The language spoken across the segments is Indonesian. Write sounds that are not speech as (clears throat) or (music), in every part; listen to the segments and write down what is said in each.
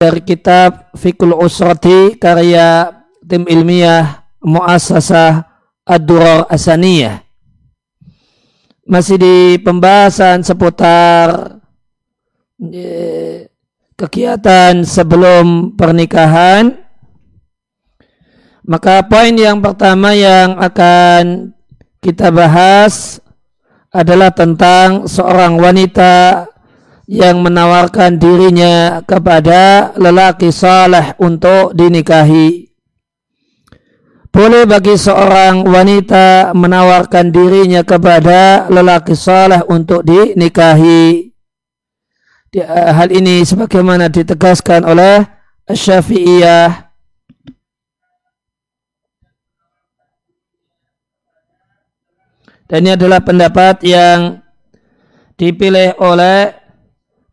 dari kitab Fikul Usrati karya tim ilmiah Muassasah Ad-Durar Asaniyah. Masih di pembahasan seputar eh, kegiatan sebelum pernikahan. Maka poin yang pertama yang akan kita bahas adalah tentang seorang wanita yang menawarkan dirinya kepada lelaki saleh untuk dinikahi. Boleh bagi seorang wanita menawarkan dirinya kepada lelaki saleh untuk dinikahi. Eh, hal ini sebagaimana ditegaskan oleh Syafi'iyah dan ini adalah pendapat yang dipilih oleh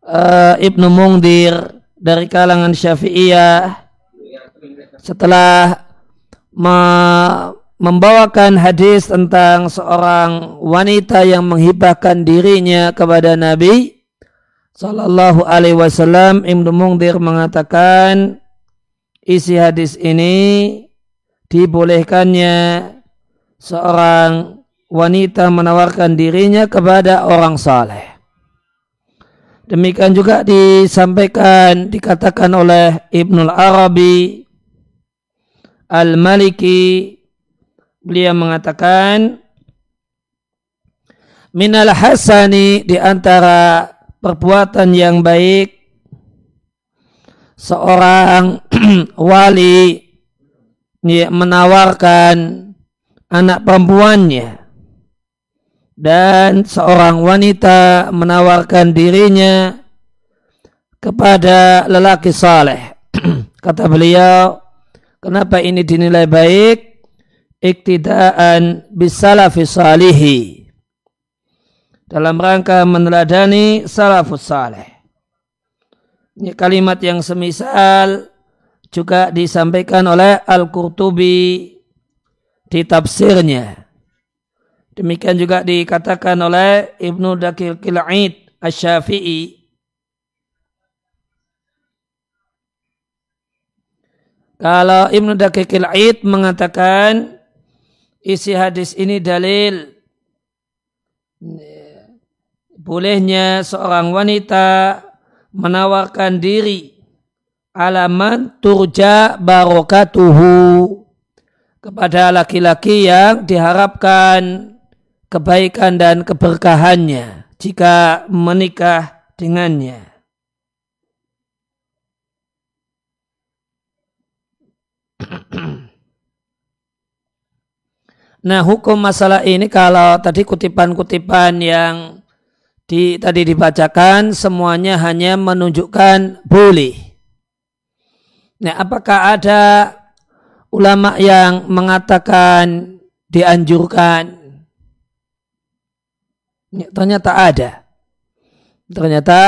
uh, Ibnu Mungdir dari kalangan Syafi'iyah setelah me membawakan hadis tentang seorang wanita yang menghibahkan dirinya kepada Nabi Sallallahu Alaihi Wasallam Ibnu Mungdir mengatakan isi hadis ini dibolehkannya seorang wanita menawarkan dirinya kepada orang saleh. Demikian juga disampaikan, dikatakan oleh Ibnul Arabi Al-Maliki. Beliau mengatakan, Minal hasani di antara perbuatan yang baik seorang (clears throat) wali menawarkan anak perempuannya dan seorang wanita menawarkan dirinya kepada lelaki saleh. (clears throat) Kata beliau, kenapa ini dinilai baik? Iktidaan bisalafi salihi. Dalam rangka meneladani salafus saleh. Ini kalimat yang semisal juga disampaikan oleh Al-Qurtubi di tafsirnya Demikian juga dikatakan oleh Ibnu Dakil Kil'id Asy-Syafi'i. Kalau Ibnu Dakil Kil'id mengatakan isi hadis ini dalil bolehnya seorang wanita menawarkan diri alaman turja barokatuhu kepada laki-laki yang diharapkan kebaikan dan keberkahannya jika menikah dengannya. (clears throat) Nah hukum masalah ini kalau tadi kutipan-kutipan yang di, tadi dibacakan semuanya hanya menunjukkan boleh. Nah apakah ada ulama yang mengatakan dianjurkan Ternyata ada. Ternyata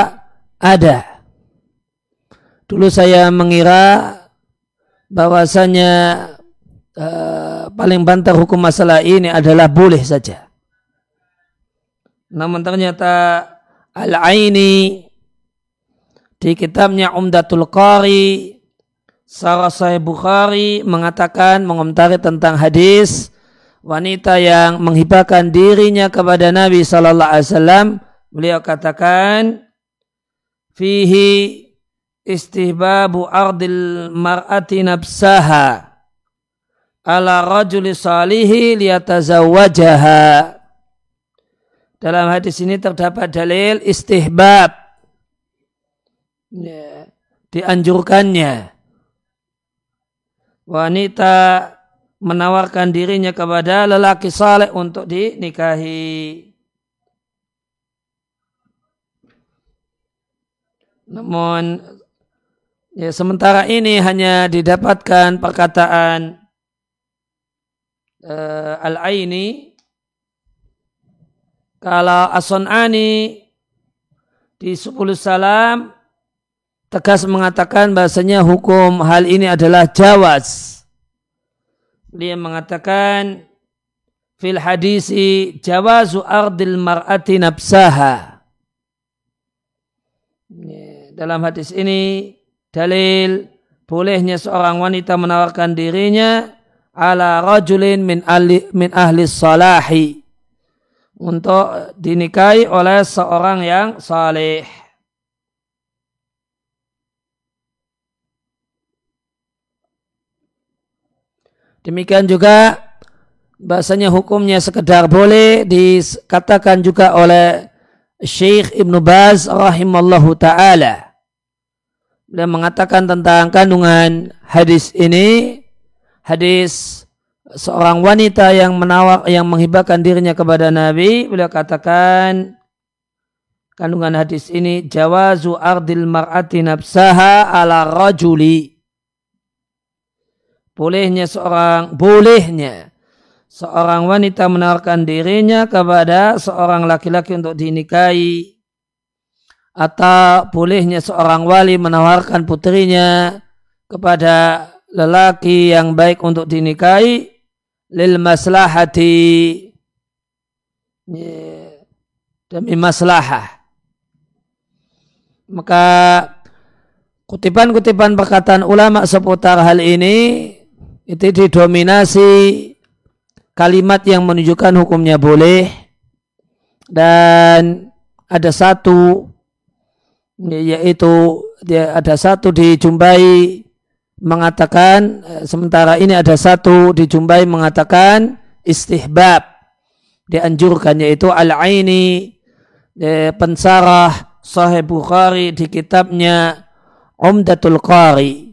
ada. Dulu saya mengira bahwasanya uh, paling bantar hukum masalah ini adalah boleh saja. Namun ternyata Al-Aini di kitabnya Umdatul Qari Sarah Sahih Bukhari mengatakan mengomentari tentang hadis wanita yang menghibahkan dirinya kepada Nabi Sallallahu Alaihi Wasallam, beliau katakan, fihi istihbabu ardil mar'ati nafsaha ala rajuli salihi liyatazawwajaha. Dalam hadis ini terdapat dalil istihbab ya, dianjurkannya wanita menawarkan dirinya kepada lelaki saleh untuk dinikahi. Namun ya sementara ini hanya didapatkan perkataan uh, al-aini kalau As-Sun'ani di 10 salam tegas mengatakan bahasanya hukum hal ini adalah jawaz dia mengatakan fil hadisi jawazu ardil mar'ati nafsaha. Dalam hadis ini dalil bolehnya seorang wanita menawarkan dirinya ala rajulin min ahli, min ahli salahi untuk dinikahi oleh seorang yang saleh. Demikian juga bahasanya hukumnya sekedar boleh dikatakan juga oleh Syekh Ibn Baz rahimallahu taala. Beliau mengatakan tentang kandungan hadis ini, hadis seorang wanita yang menawar yang menghibahkan dirinya kepada Nabi, beliau katakan kandungan hadis ini jawazu ardil mar'ati nafsaha ala rajuli bolehnya seorang bolehnya seorang wanita menawarkan dirinya kepada seorang laki-laki untuk dinikahi. Atau bolehnya seorang wali menawarkan putrinya kepada lelaki yang baik untuk dinikahi. Lil maslahati. Demi maslahah. Maka kutipan-kutipan perkataan ulama seputar hal ini itu didominasi kalimat yang menunjukkan hukumnya boleh. Dan ada satu yaitu ada satu dijumpai mengatakan sementara ini ada satu dijumpai mengatakan istihbab. Dianjurkan yaitu al-aini pensarah sahih Bukhari di kitabnya Umdatul Qari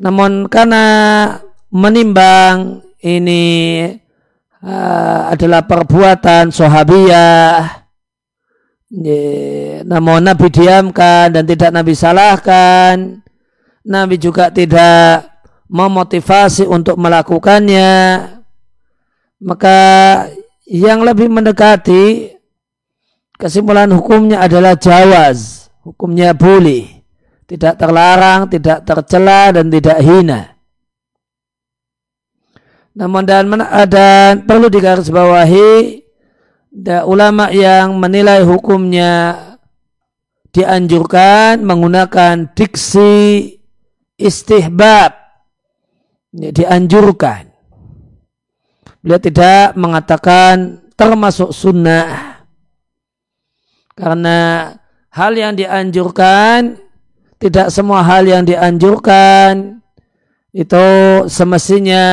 namun karena menimbang ini uh, adalah perbuatan sahabiyah, namun Nabi diamkan dan tidak Nabi salahkan, Nabi juga tidak memotivasi untuk melakukannya, maka yang lebih mendekati kesimpulan hukumnya adalah jawaz, hukumnya boleh tidak terlarang, tidak tercela dan tidak hina. Namun dan, dan perlu digarisbawahi ada ulama yang menilai hukumnya dianjurkan menggunakan diksi istihbab. Dianjurkan. Beliau tidak mengatakan termasuk sunnah. Karena hal yang dianjurkan tidak semua hal yang dianjurkan itu semestinya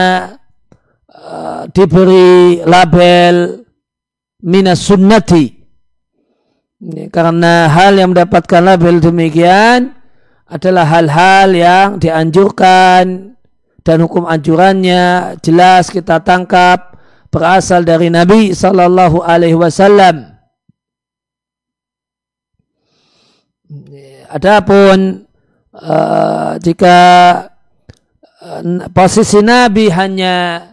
uh, diberi label minas sunnati. Karena hal yang mendapatkan label demikian adalah hal-hal yang dianjurkan dan hukum anjurannya jelas kita tangkap berasal dari Nabi Sallallahu Alaihi Wasallam Adapun uh, jika uh, posisi Nabi hanya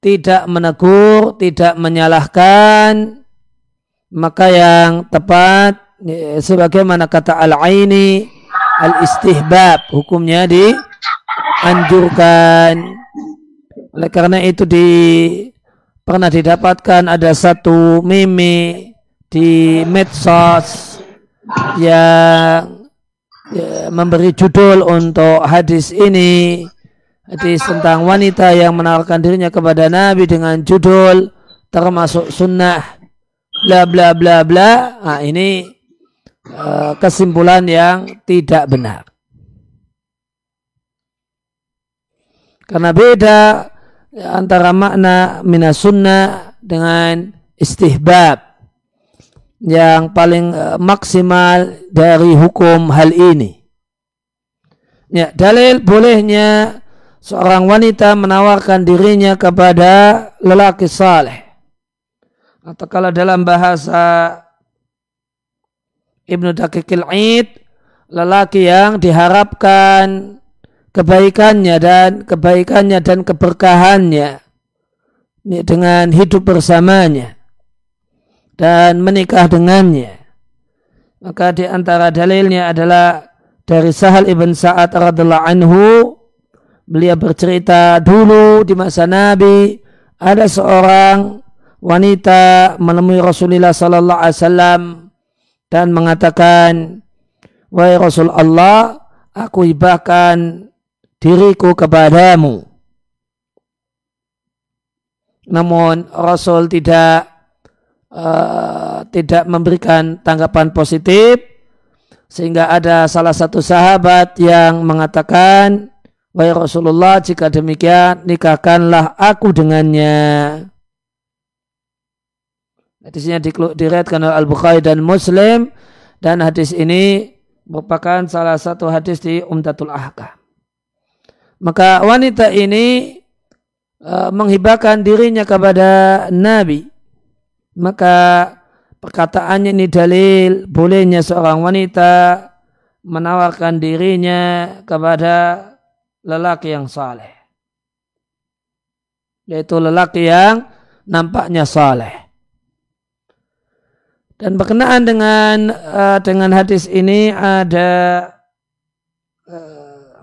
tidak menegur, tidak menyalahkan, maka yang tepat ya, sebagaimana kata al-aini al-istihbab hukumnya dianjurkan. Oleh karena itu di pernah didapatkan ada satu meme di medsos yang ya, memberi judul untuk hadis ini. Hadis tentang wanita yang menawarkan dirinya kepada Nabi dengan judul termasuk sunnah. Bla bla bla bla. Nah, ini uh, kesimpulan yang tidak benar. Karena beda antara makna minas sunnah dengan istihbab yang paling uh, maksimal dari hukum hal ini. Ya, dalil bolehnya seorang wanita menawarkan dirinya kepada lelaki saleh. Atau kalau dalam bahasa Ibnu Daqiqil Id, lelaki yang diharapkan kebaikannya dan kebaikannya dan keberkahannya dengan hidup bersamanya dan menikah dengannya. Maka di antara dalilnya adalah dari Sahal ibn Sa'ad radhiallahu anhu beliau bercerita dulu di masa Nabi ada seorang wanita menemui Rasulullah sallallahu alaihi wasallam dan mengatakan wahai Rasul Allah aku hibahkan diriku kepadamu. Namun Rasul tidak uh, tidak memberikan tanggapan positif sehingga ada salah satu sahabat yang mengatakan Wahai Rasulullah jika demikian nikahkanlah aku dengannya. Hadisnya diriatkan oleh Al-Bukhari dan Muslim dan hadis ini merupakan salah satu hadis di Umdatul Ahkam. Maka wanita ini uh, menghibahkan dirinya kepada Nabi. Maka perkataannya ini dalil bolehnya seorang wanita menawarkan dirinya kepada lelaki yang saleh. Yaitu lelaki yang nampaknya saleh. Dan berkenaan dengan uh, dengan hadis ini ada uh,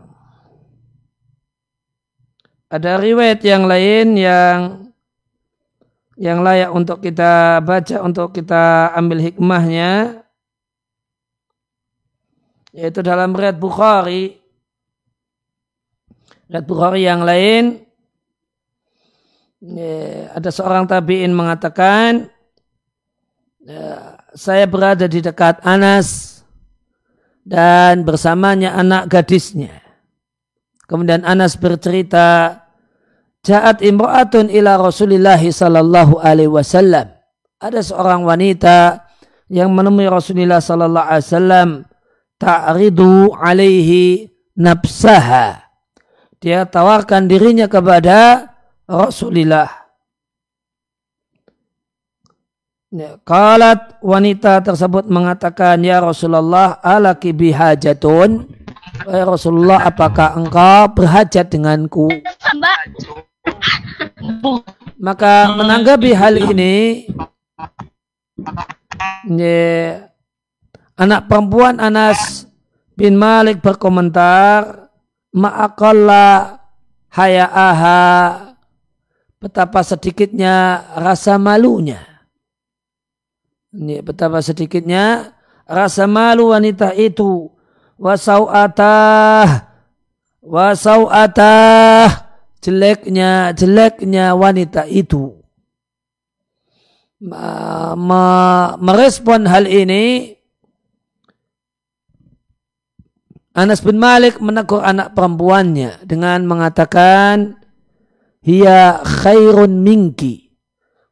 ada riwayat yang lain yang yang layak untuk kita baca untuk kita ambil hikmahnya yaitu dalam riwayat Bukhari riwayat Bukhari yang lain ya, ada seorang tabiin mengatakan Ya, saya berada di dekat Anas dan bersamanya anak gadisnya. Kemudian Anas bercerita, Ja'at imra'atun ila Rasulillah sallallahu alaihi wasallam. Ada seorang wanita yang menemui Rasulullah sallallahu alaihi wasallam ta'ridu alaihi nafsaha. Dia tawarkan dirinya kepada Rasulullah Ya, kalat wanita tersebut mengatakan, Ya Rasulullah, alaki bihajatun. Ya Rasulullah, apakah engkau berhajat denganku? Maka menanggapi hal ini, ya, anak perempuan Anas bin Malik berkomentar, Ma'akallah haya'aha, betapa sedikitnya rasa malunya ini betapa sedikitnya rasa malu wanita itu. Wasau'atah. Wasau'atah. Jeleknya, jeleknya wanita itu. Merespon hal ini. Anas bin Malik menegur anak perempuannya dengan mengatakan, Hiya khairun minki.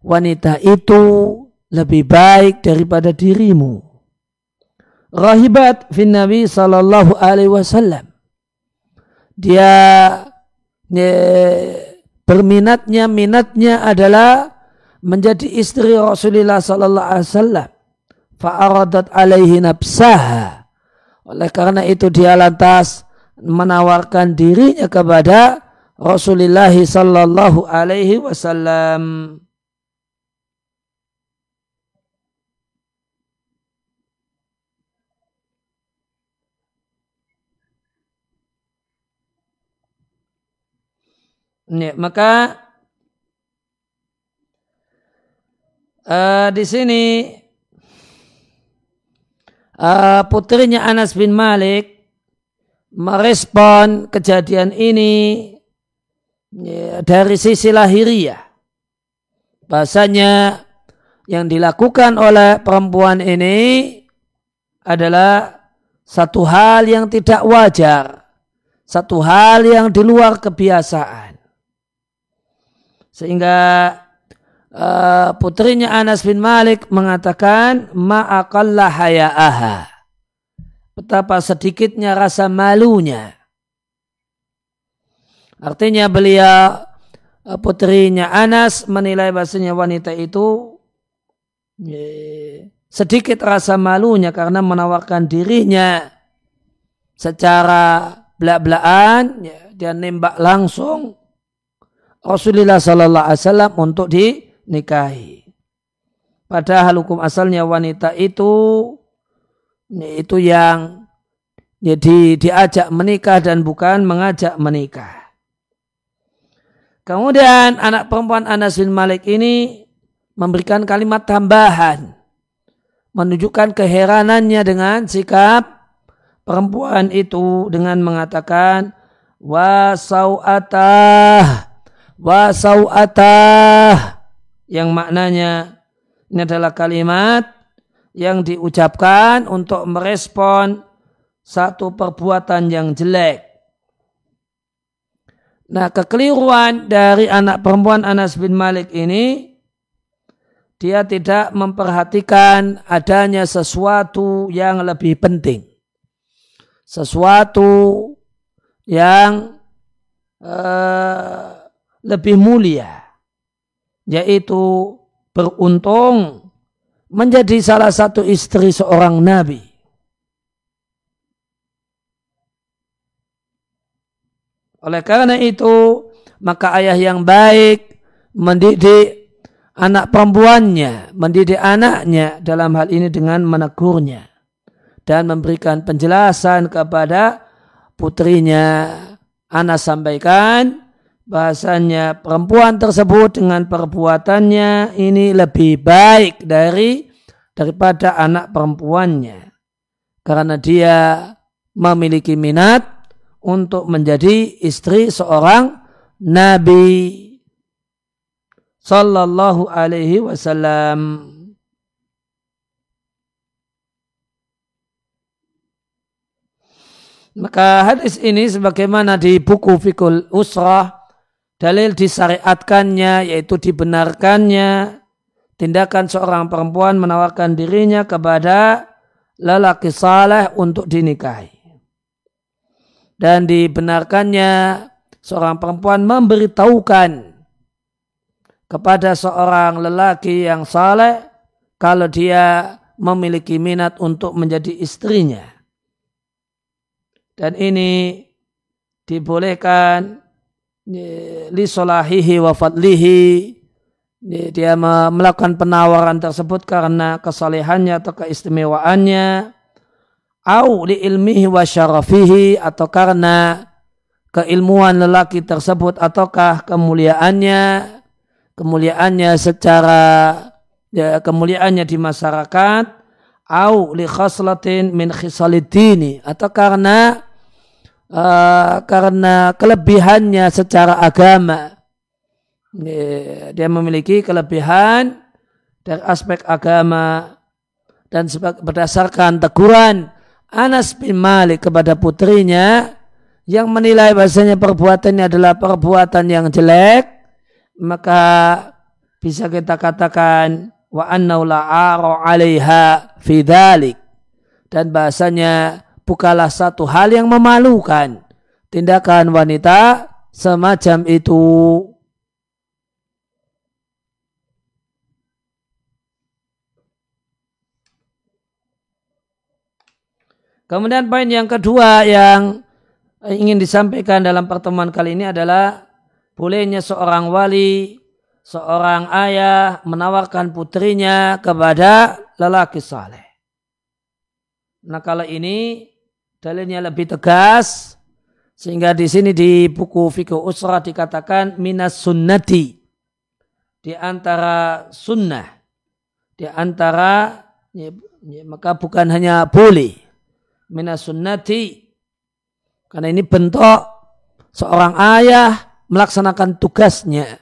Wanita itu lebih baik daripada dirimu. Rahibat fin Nabi sallallahu alaihi wasallam. Dia berminatnya minatnya adalah menjadi istri Rasulullah sallallahu alaihi wasallam. Fa'aradat alaihi nafsaha. Oleh karena itu dia lantas menawarkan dirinya kepada Rasulullah sallallahu alaihi wasallam. Ya, maka uh, di sini uh, putrinya Anas bin Malik merespon kejadian ini ya, dari sisi lahiriah. Bahasanya yang dilakukan oleh perempuan ini adalah satu hal yang tidak wajar, satu hal yang di luar kebiasaan. Sehingga uh, putrinya Anas bin Malik mengatakan ma'aqalla haya'aha. Betapa sedikitnya rasa malunya. Artinya beliau uh, putrinya Anas menilai bahasanya wanita itu sedikit rasa malunya karena menawarkan dirinya secara belak-belakan ya, dia nembak langsung Rasulullah Sallallahu Alaihi Wasallam untuk dinikahi. Padahal hukum asalnya wanita itu itu yang ya, di, diajak menikah dan bukan mengajak menikah. Kemudian anak perempuan Anas bin Malik ini memberikan kalimat tambahan menunjukkan keheranannya dengan sikap perempuan itu dengan mengatakan wasau'atah wasau'atah yang maknanya ini adalah kalimat yang diucapkan untuk merespon satu perbuatan yang jelek. Nah, kekeliruan dari anak perempuan Anas bin Malik ini dia tidak memperhatikan adanya sesuatu yang lebih penting. Sesuatu yang uh, lebih mulia. Yaitu beruntung menjadi salah satu istri seorang nabi. Oleh karena itu, maka ayah yang baik mendidik anak perempuannya, mendidik anaknya dalam hal ini dengan menegurnya dan memberikan penjelasan kepada putrinya. Anak sampaikan bahasanya perempuan tersebut dengan perbuatannya ini lebih baik dari daripada anak perempuannya karena dia memiliki minat untuk menjadi istri seorang nabi sallallahu alaihi wasallam. Maka hadis ini sebagaimana di buku Fikul Usrah dalil disyariatkannya yaitu dibenarkannya tindakan seorang perempuan menawarkan dirinya kepada lelaki saleh untuk dinikahi dan dibenarkannya seorang perempuan memberitahukan kepada seorang lelaki yang saleh kalau dia memiliki minat untuk menjadi istrinya. Dan ini dibolehkan li solahihi wa fadlihi. Dia melakukan penawaran tersebut karena kesalehannya atau keistimewaannya. Au li ilmihi wa syarafihi atau karena keilmuan lelaki tersebut ataukah kemuliaannya. Kemuliaannya secara ya, kemuliaannya di masyarakat. Au li khaslatin min khisalidini atau karena uh, karena kelebihannya secara agama. Dia memiliki kelebihan dari aspek agama dan berdasarkan teguran Anas bin Malik kepada putrinya yang menilai bahasanya perbuatannya adalah perbuatan yang jelek, maka bisa kita katakan wa annau la'ara 'alaiha fi dan bahasanya bukalah satu hal yang memalukan tindakan wanita semacam itu Kemudian poin yang kedua yang ingin disampaikan dalam pertemuan kali ini adalah bolehnya seorang wali, seorang ayah menawarkan putrinya kepada lelaki saleh. Nah kalau ini dalilnya lebih tegas sehingga di sini di buku fikih usrah dikatakan minas sunnati di antara sunnah di antara ya, ya, maka bukan hanya boleh minas sunnati. Karena ini bentuk seorang ayah melaksanakan tugasnya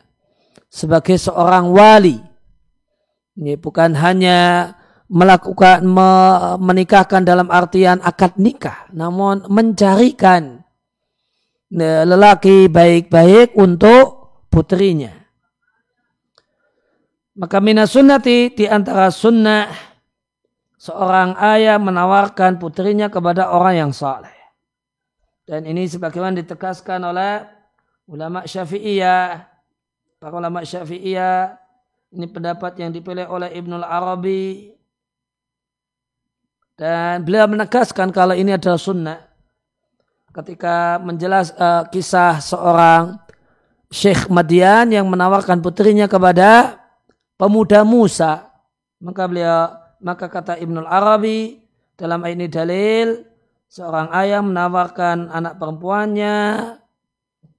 sebagai seorang wali. Ini bukan hanya melakukan menikahkan dalam artian akad nikah, namun mencarikan lelaki baik-baik untuk putrinya. Maka minas sunnati di antara sunnah seorang ayah menawarkan putrinya kepada orang yang saleh. Dan ini sebagaimana ditegaskan oleh ulama syafi'iyah. Para ulama syafi'iyah. Ini pendapat yang dipilih oleh Ibnul Arabi. Dan beliau menegaskan kalau ini adalah sunnah. Ketika menjelas uh, kisah seorang Syekh Madian yang menawarkan putrinya kepada pemuda Musa. Maka beliau maka kata Ibnul Arabi dalam ini dalil seorang ayah menawarkan anak perempuannya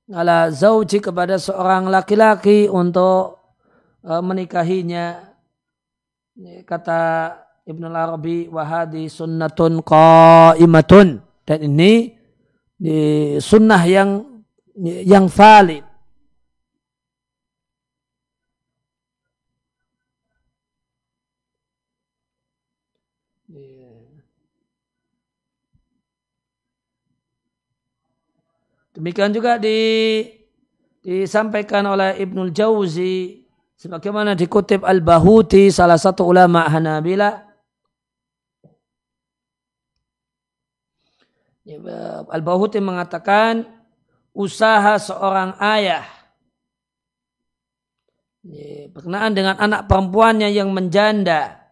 ala zauji kepada seorang laki-laki untuk uh, menikahinya. Kata Ibnul Arabi wahadi sunnatun qaimatun. dan ini, ini sunnah yang yang valid. Demikian juga di, disampaikan oleh Ibnul Jauzi sebagaimana dikutip Al-Bahuti salah satu ulama Hanabila Al-Bahuti mengatakan usaha seorang ayah berkenaan dengan anak perempuannya yang menjanda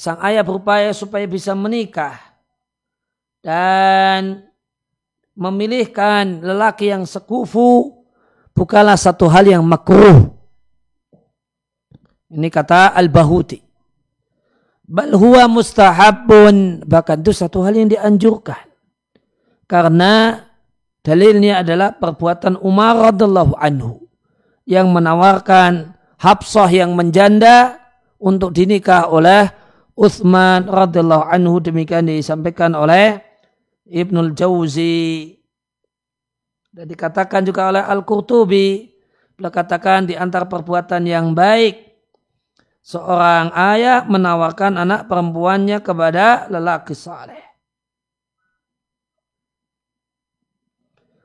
sang ayah berupaya supaya bisa menikah dan memilihkan lelaki yang sekufu bukanlah satu hal yang makruh. Ini kata Al-Bahuti. Bal huwa mustahabun. Bahkan itu satu hal yang dianjurkan. Karena dalilnya adalah perbuatan Umar radhiallahu anhu. Yang menawarkan Habsah yang menjanda untuk dinikah oleh Uthman radhiallahu anhu. Demikian disampaikan oleh Ibnul Jauzi dan dikatakan juga oleh Al-Qurtubi beliau katakan di antara perbuatan yang baik seorang ayah menawarkan anak perempuannya kepada lelaki saleh.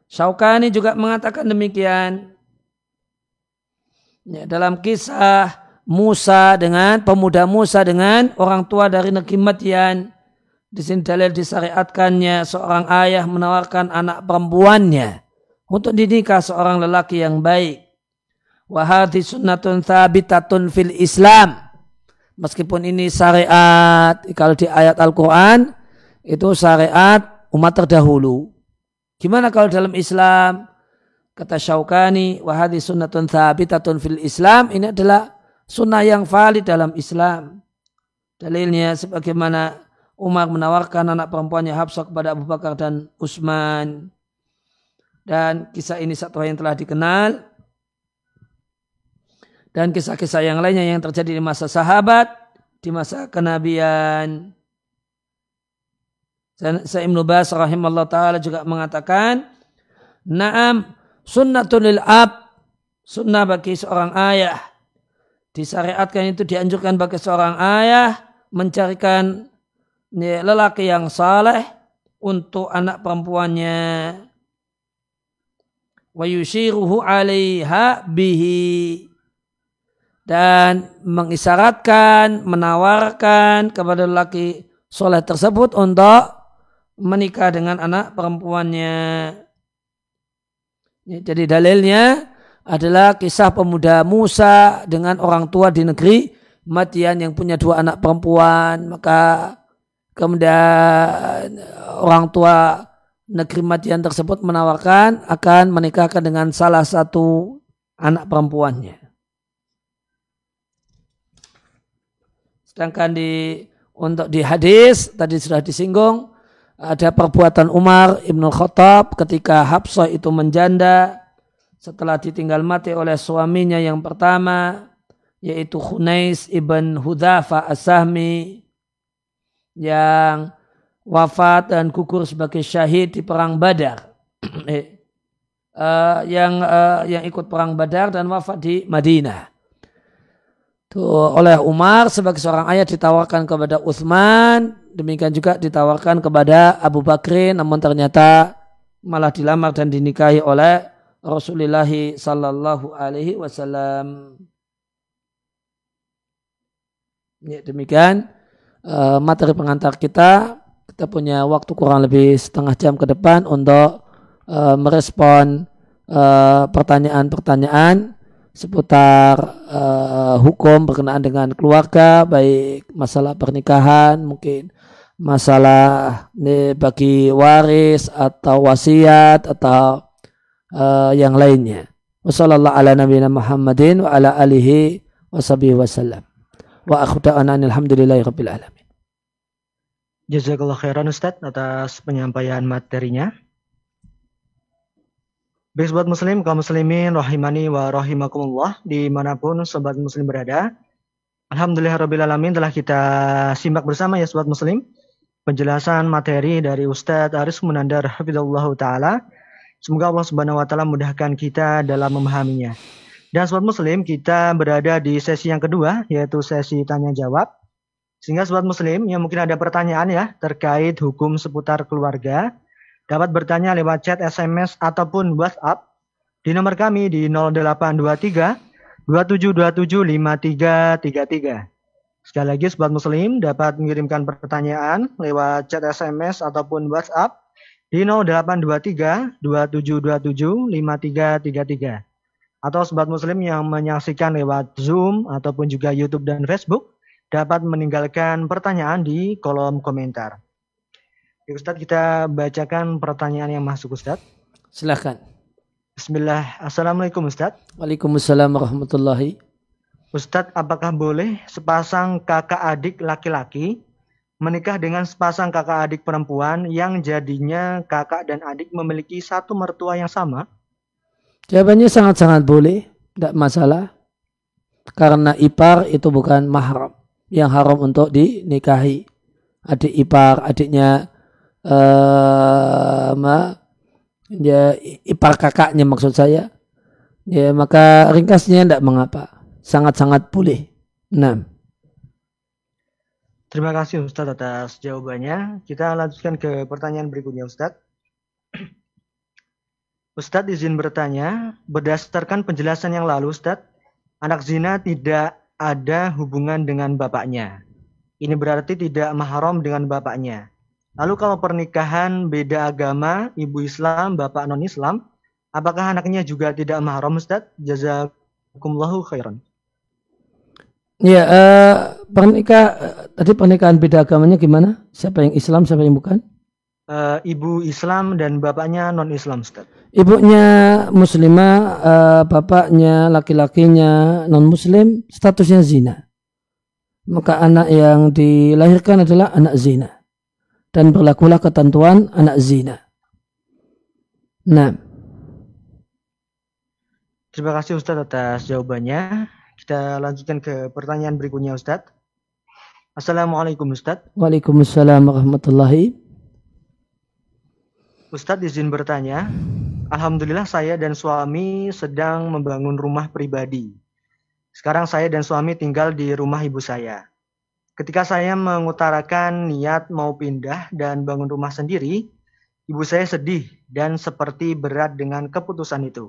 Syaukani juga mengatakan demikian. Ya, dalam kisah Musa dengan pemuda Musa dengan orang tua dari negeri Madian di sini dalil disyariatkannya seorang ayah menawarkan anak perempuannya untuk dinikah seorang lelaki yang baik. Wahadi sunnatun thabitatun fil Islam. Meskipun ini syariat, kalau di ayat Al-Quran, itu syariat umat terdahulu. Gimana kalau dalam Islam? Kata Syaukani, wahadi sunnatun thabitatun fil Islam, ini adalah sunnah yang valid dalam Islam. Dalilnya sebagaimana Umar menawarkan anak perempuannya Habsah kepada Abu Bakar dan Utsman. Dan kisah ini satu yang telah dikenal. Dan kisah-kisah yang lainnya yang terjadi di masa sahabat, di masa kenabian. Sa'im Nubas rahimahullah ta'ala juga mengatakan, Naam sunnatun ab, sunnah bagi seorang ayah. Disyariatkan itu dianjurkan bagi seorang ayah mencarikan lelaki yang saleh untuk anak perempuannya wa yushiruhu alaiha bihi dan mengisyaratkan, menawarkan kepada lelaki soleh tersebut untuk menikah dengan anak perempuannya. Jadi dalilnya adalah kisah pemuda Musa dengan orang tua di negeri Madian yang punya dua anak perempuan. Maka Kemudian orang tua negeri Madian tersebut menawarkan akan menikahkan dengan salah satu anak perempuannya. Sedangkan di untuk di hadis tadi sudah disinggung ada perbuatan Umar ibnu Khattab ketika Habsah itu menjanda setelah ditinggal mati oleh suaminya yang pertama yaitu Hunais ibn Hudhafa as-Sahmi yang wafat dan gugur sebagai syahid di perang Badar. uh, (clears throat) yang uh, yang ikut perang Badar dan wafat di Madinah. Oleh Umar sebagai seorang ayah ditawarkan kepada Uthman, demikian juga ditawarkan kepada Abu Bakrin, namun ternyata malah dilamar dan dinikahi oleh Rasulullah Sallallahu Alaihi Wasallam. Ya, demikian uh, materi pengantar kita. Kita punya waktu kurang lebih setengah jam ke depan untuk uh, merespon eh, pertanyaan-pertanyaan seputar uh, hukum berkenaan dengan keluarga, baik masalah pernikahan, mungkin masalah bagi waris atau wasiat atau uh, yang lainnya. Wassalamualaikum warahmatullahi wabarakatuh. wa ala alihi wasallam. Wa alhamdulillahi alamin. Jazakallah khairan Ustaz atas penyampaian materinya. Baik sobat muslim, kaum muslimin, rahimani wa rahimakumullah, di mana pun sobat muslim berada. Alhamdulillah Rabbil Alamin telah kita simak bersama ya sobat muslim. penjelasan materi dari Ustadz Aris Munandar Hafidullah Ta'ala. Semoga Allah Subhanahu Wa Ta'ala mudahkan kita dalam memahaminya. Dan sobat muslim, kita berada di sesi yang kedua, yaitu sesi tanya jawab. Sehingga sobat muslim yang mungkin ada pertanyaan ya terkait hukum seputar keluarga, dapat bertanya lewat chat, SMS, ataupun WhatsApp di nomor kami di 0823 2727 5333. Sekali lagi sobat muslim dapat mengirimkan pertanyaan lewat chat SMS ataupun WhatsApp di 0823 2727 5333. Atau sobat muslim yang menyaksikan lewat Zoom ataupun juga YouTube dan Facebook dapat meninggalkan pertanyaan di kolom komentar. Ya, Ustadz kita bacakan pertanyaan yang masuk Ustadz. Silahkan. Bismillah. Assalamualaikum Ustadz. Waalaikumsalam warahmatullahi Ustadz, apakah boleh sepasang kakak adik laki-laki menikah dengan sepasang kakak adik perempuan yang jadinya kakak dan adik memiliki satu mertua yang sama? Jawabannya sangat-sangat boleh, tidak masalah. Karena ipar itu bukan mahram yang haram untuk dinikahi. Adik ipar, adiknya ma, ya, ipar kakaknya maksud saya. Ya maka ringkasnya tidak mengapa sangat-sangat boleh. Nah. Terima kasih Ustadz atas jawabannya. Kita lanjutkan ke pertanyaan berikutnya Ustadz. (clears throat) Ustadz izin bertanya, berdasarkan penjelasan yang lalu Ustadz, anak zina tidak ada hubungan dengan bapaknya. Ini berarti tidak mahram dengan bapaknya. Lalu kalau pernikahan beda agama, ibu Islam, bapak non-Islam, apakah anaknya juga tidak mahram Ustadz? Jazakumullahu khairan. Ya, uh, pernikah tadi pernikahan beda agamanya gimana? Siapa yang Islam, siapa yang bukan? Uh, ibu Islam dan bapaknya non Islam, Ustaz. Ibunya muslimah, uh, bapaknya laki-lakinya non Muslim, statusnya zina. Maka anak yang dilahirkan adalah anak zina dan berlakulah ketentuan anak zina. Nah. Terima kasih Ustaz atas jawabannya. Kita lanjutkan ke pertanyaan berikutnya Ustadz. Assalamualaikum Ustadz. Waalaikumsalam warahmatullahi. Ustadz izin bertanya. Alhamdulillah saya dan suami sedang membangun rumah pribadi. Sekarang saya dan suami tinggal di rumah ibu saya. Ketika saya mengutarakan niat mau pindah dan bangun rumah sendiri, ibu saya sedih dan seperti berat dengan keputusan itu.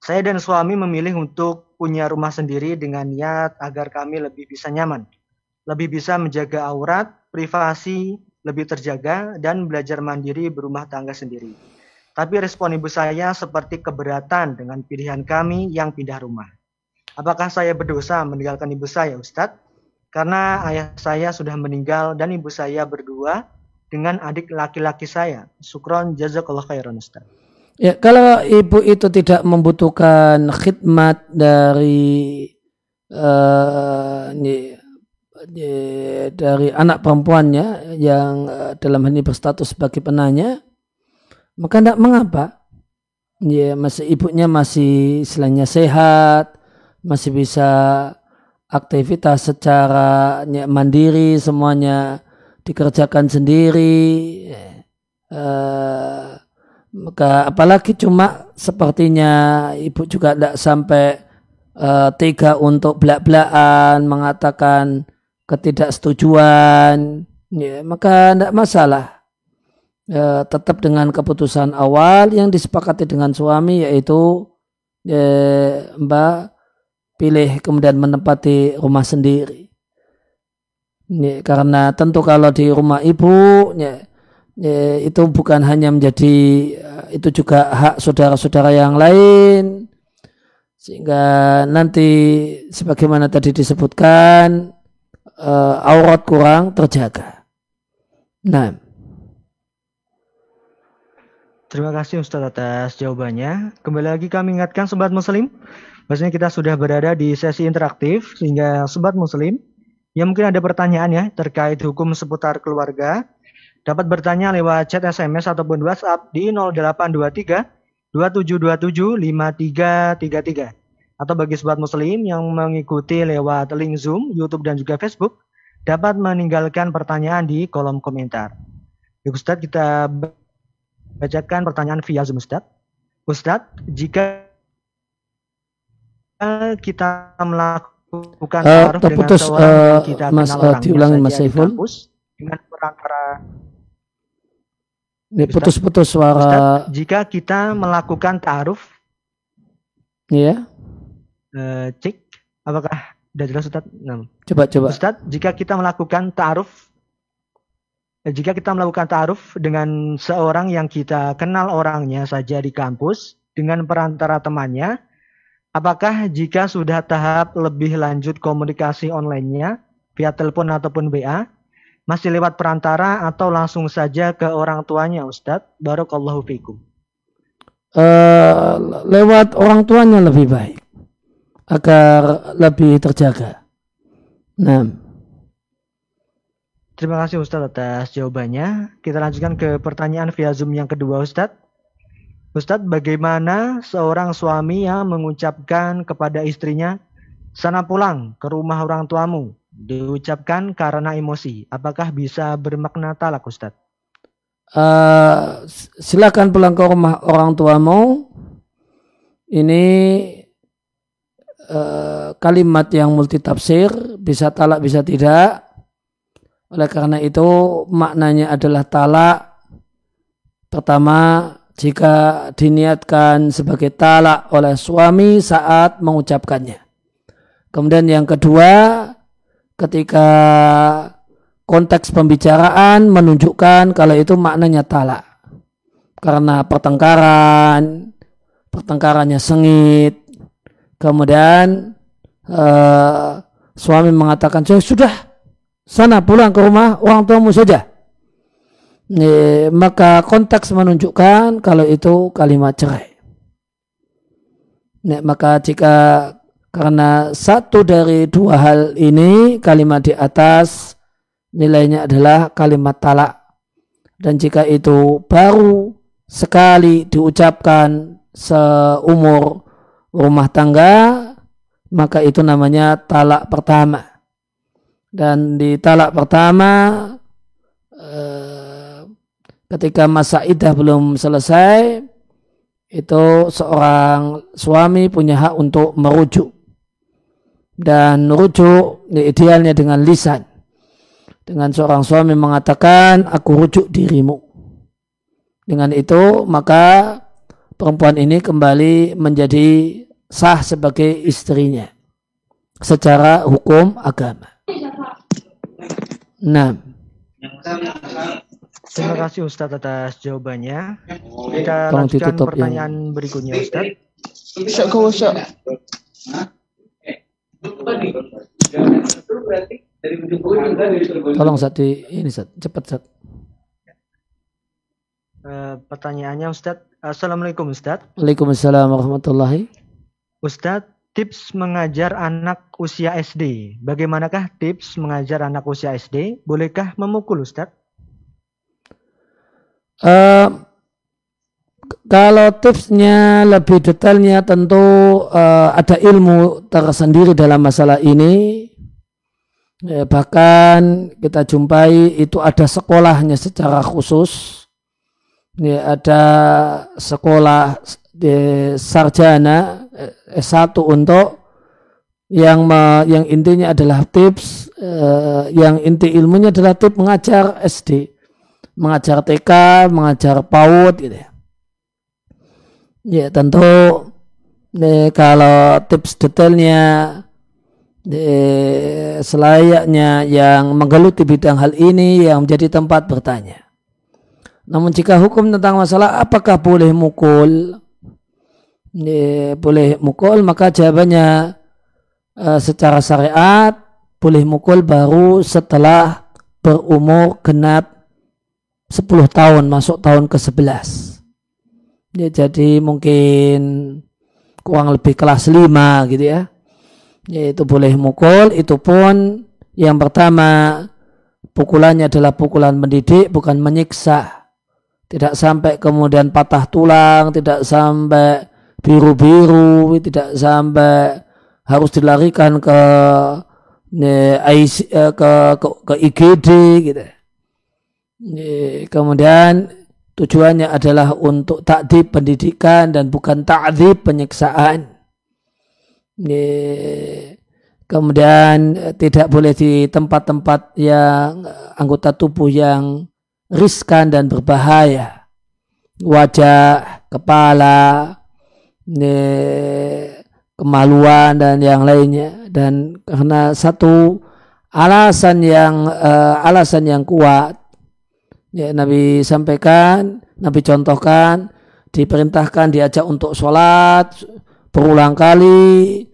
Saya dan suami memilih untuk punya rumah sendiri dengan niat agar kami lebih bisa nyaman, lebih bisa menjaga aurat, privasi, lebih terjaga, dan belajar mandiri berumah tangga sendiri. Tapi respon ibu saya seperti keberatan dengan pilihan kami yang pindah rumah. Apakah saya berdosa meninggalkan ibu saya, Ustadz? Karena ayah saya sudah meninggal dan ibu saya berdua dengan adik laki-laki saya. Sukron jazakallah khairan, Ustadz. Ya, kalau ibu itu tidak membutuhkan khidmat dari uh, dari anak perempuannya yang uh, dalam hal ini berstatus sebagai penanya, maka tidak mengapa. Ya, masih ibunya masih selainnya sehat, masih bisa aktivitas secara mandiri, semuanya dikerjakan sendiri. Uh, maka apalagi cuma sepertinya ibu juga tidak sampai uh, tega untuk belak-belakan mengatakan ketidaksetujuan, ya, maka tidak masalah. Ya, tetap dengan keputusan awal yang disepakati dengan suami yaitu ya, Mbak pilih kemudian menempati rumah sendiri. Ya, karena tentu kalau di rumah ibu ya, ya, itu bukan hanya menjadi eh, itu juga hak saudara-saudara yang lain sehingga nanti sebagaimana tadi disebutkan uh, aurat kurang terjaga. Nah. Terima kasih Ustaz atas jawabannya. Kembali lagi kami ingatkan Sobat Muslim, bahwasanya kita sudah berada di sesi interaktif, sehingga Sobat Muslim, yang mungkin ada pertanyaan ya terkait hukum seputar keluarga, dapat bertanya lewat chat SMS ataupun WhatsApp di 0823 2727 5333. Atau bagi sobat muslim yang mengikuti lewat link Zoom, YouTube dan juga Facebook, dapat meninggalkan pertanyaan di kolom komentar. Ya Ustadz, kita bacakan pertanyaan via Zoom Ustadz. Ustadz, jika kita melakukan uh, terputus, dengan uh, kita mas, uh, diulangi Mas Saiful dengan perantara ini putus-putus suara Ustadz, jika kita melakukan ta'aruf Iya uh, cek apakah sudah jelas Ustadz? Nah. Coba coba. Ustadz, jika kita melakukan ta'aruf eh, jika kita melakukan ta'aruf dengan seorang yang kita kenal orangnya saja di kampus dengan perantara temannya, apakah jika sudah tahap lebih lanjut komunikasi online-nya via telepon ataupun WA, masih lewat perantara atau langsung saja ke orang tuanya Ustadz? Barakallahu fikum. Uh, lewat orang tuanya lebih baik agar lebih terjaga. Nah. Terima kasih Ustadz atas jawabannya. Kita lanjutkan ke pertanyaan via Zoom yang kedua Ustadz. Ustadz, bagaimana seorang suami yang mengucapkan kepada istrinya, sana pulang ke rumah orang tuamu, diucapkan karena emosi. Apakah bisa bermakna talak Ustadz? Uh, silakan pulang ke rumah orang tuamu. Ini Eh, kalimat yang multi tafsir bisa talak bisa tidak oleh karena itu maknanya adalah talak pertama jika diniatkan sebagai talak oleh suami saat mengucapkannya. Kemudian yang kedua ketika konteks pembicaraan menunjukkan kalau itu maknanya talak. Karena pertengkaran pertengkarannya sengit. Kemudian uh, suami mengatakan, sudah sana pulang ke rumah orang tuamu saja. E, maka konteks menunjukkan kalau itu kalimat cerai. Maka jika karena satu dari dua hal ini kalimat di atas nilainya adalah kalimat talak. Dan jika itu baru sekali diucapkan seumur rumah tangga maka itu namanya talak pertama dan di talak pertama eh, ketika masa idah belum selesai itu seorang suami punya hak untuk merujuk dan rujuk idealnya dengan lisan dengan seorang suami mengatakan aku rujuk dirimu dengan itu maka perempuan ini kembali menjadi sah sebagai istrinya secara hukum agama. Nah. Terima kasih Ustadz atas jawabannya. Kita Tolong lanjutkan pertanyaan yang... berikutnya Ustadz. Tolong satu ini Ustadz, cepat Ustadz. Uh, pertanyaannya Ustadz. Assalamualaikum Ustadz. Waalaikumsalam warahmatullahi Ustadz, tips mengajar anak usia SD. Bagaimanakah tips mengajar anak usia SD? Bolehkah memukul Ustadz? Uh, kalau tipsnya lebih detailnya tentu uh, ada ilmu tersendiri dalam masalah ini. Ya, bahkan kita jumpai itu ada sekolahnya secara khusus. Ya, ada sekolah di sarjana eh, S1 untuk yang me, yang intinya adalah tips eh, yang inti ilmunya adalah tips mengajar SD mengajar TK mengajar PAUD gitu ya. Ya tentu eh, kalau tips detailnya eh, selayaknya yang menggeluti bidang hal ini yang menjadi tempat bertanya. Namun jika hukum tentang masalah apakah boleh mukul? Ini boleh mukul maka jawabannya uh, secara syariat boleh mukul baru setelah berumur genap 10 tahun masuk tahun ke-11 ya, jadi mungkin kurang lebih kelas 5 gitu ya. Yaitu boleh mukul itu pun yang pertama pukulannya adalah pukulan mendidik bukan menyiksa. Tidak sampai kemudian patah tulang tidak sampai biru-biru tidak sampai harus dilarikan ke IC, eh, ke, ke, ke IGD gitu. Kemudian tujuannya adalah untuk takdib pendidikan dan bukan takdib penyiksaan. Kemudian tidak boleh di tempat-tempat yang anggota tubuh yang riskan dan berbahaya. Wajah, kepala, kemaluan dan yang lainnya. Dan karena satu alasan yang uh, alasan yang kuat ya, Nabi sampaikan, Nabi contohkan, diperintahkan diajak untuk sholat berulang kali,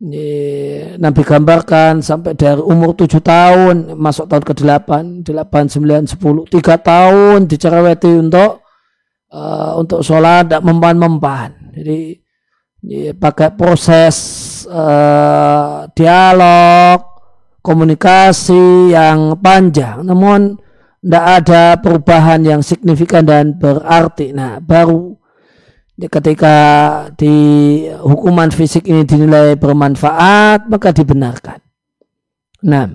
ya, Nabi gambarkan sampai dari umur tujuh tahun masuk tahun ke delapan, delapan sembilan sepuluh tiga tahun dicereweti untuk uh, untuk sholat tidak mempan-mempan. Jadi ya, pakai proses uh, dialog, komunikasi yang panjang, namun tidak ada perubahan yang signifikan dan berarti. Nah, baru ketika di hukuman fisik ini dinilai bermanfaat, maka dibenarkan. Nah.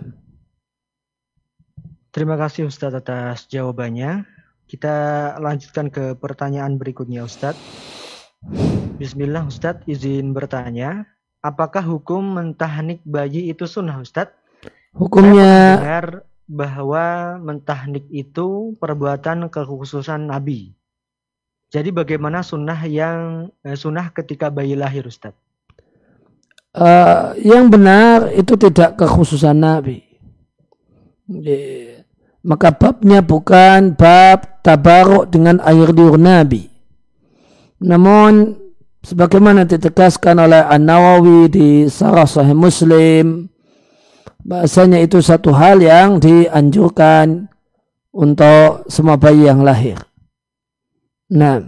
Terima kasih Ustadz atas jawabannya. Kita lanjutkan ke pertanyaan berikutnya Ustadz. Bismillah Ustadz, izin bertanya. Apakah hukum mentahnik bayi itu sunnah Ustadz? Hukumnya bahwa mentahnik itu perbuatan kekhususan Nabi. Jadi bagaimana sunnah yang eh, sunnah ketika bayi lahir Ustaz? Uh, yang benar itu tidak kekhususan Nabi. Maka babnya bukan bab tabaruk dengan air liur Nabi. Namun sebagaimana ditegaskan oleh An-Nawawi di Sarah Sahih Muslim bahasanya itu satu hal yang dianjurkan untuk semua bayi yang lahir. Nah.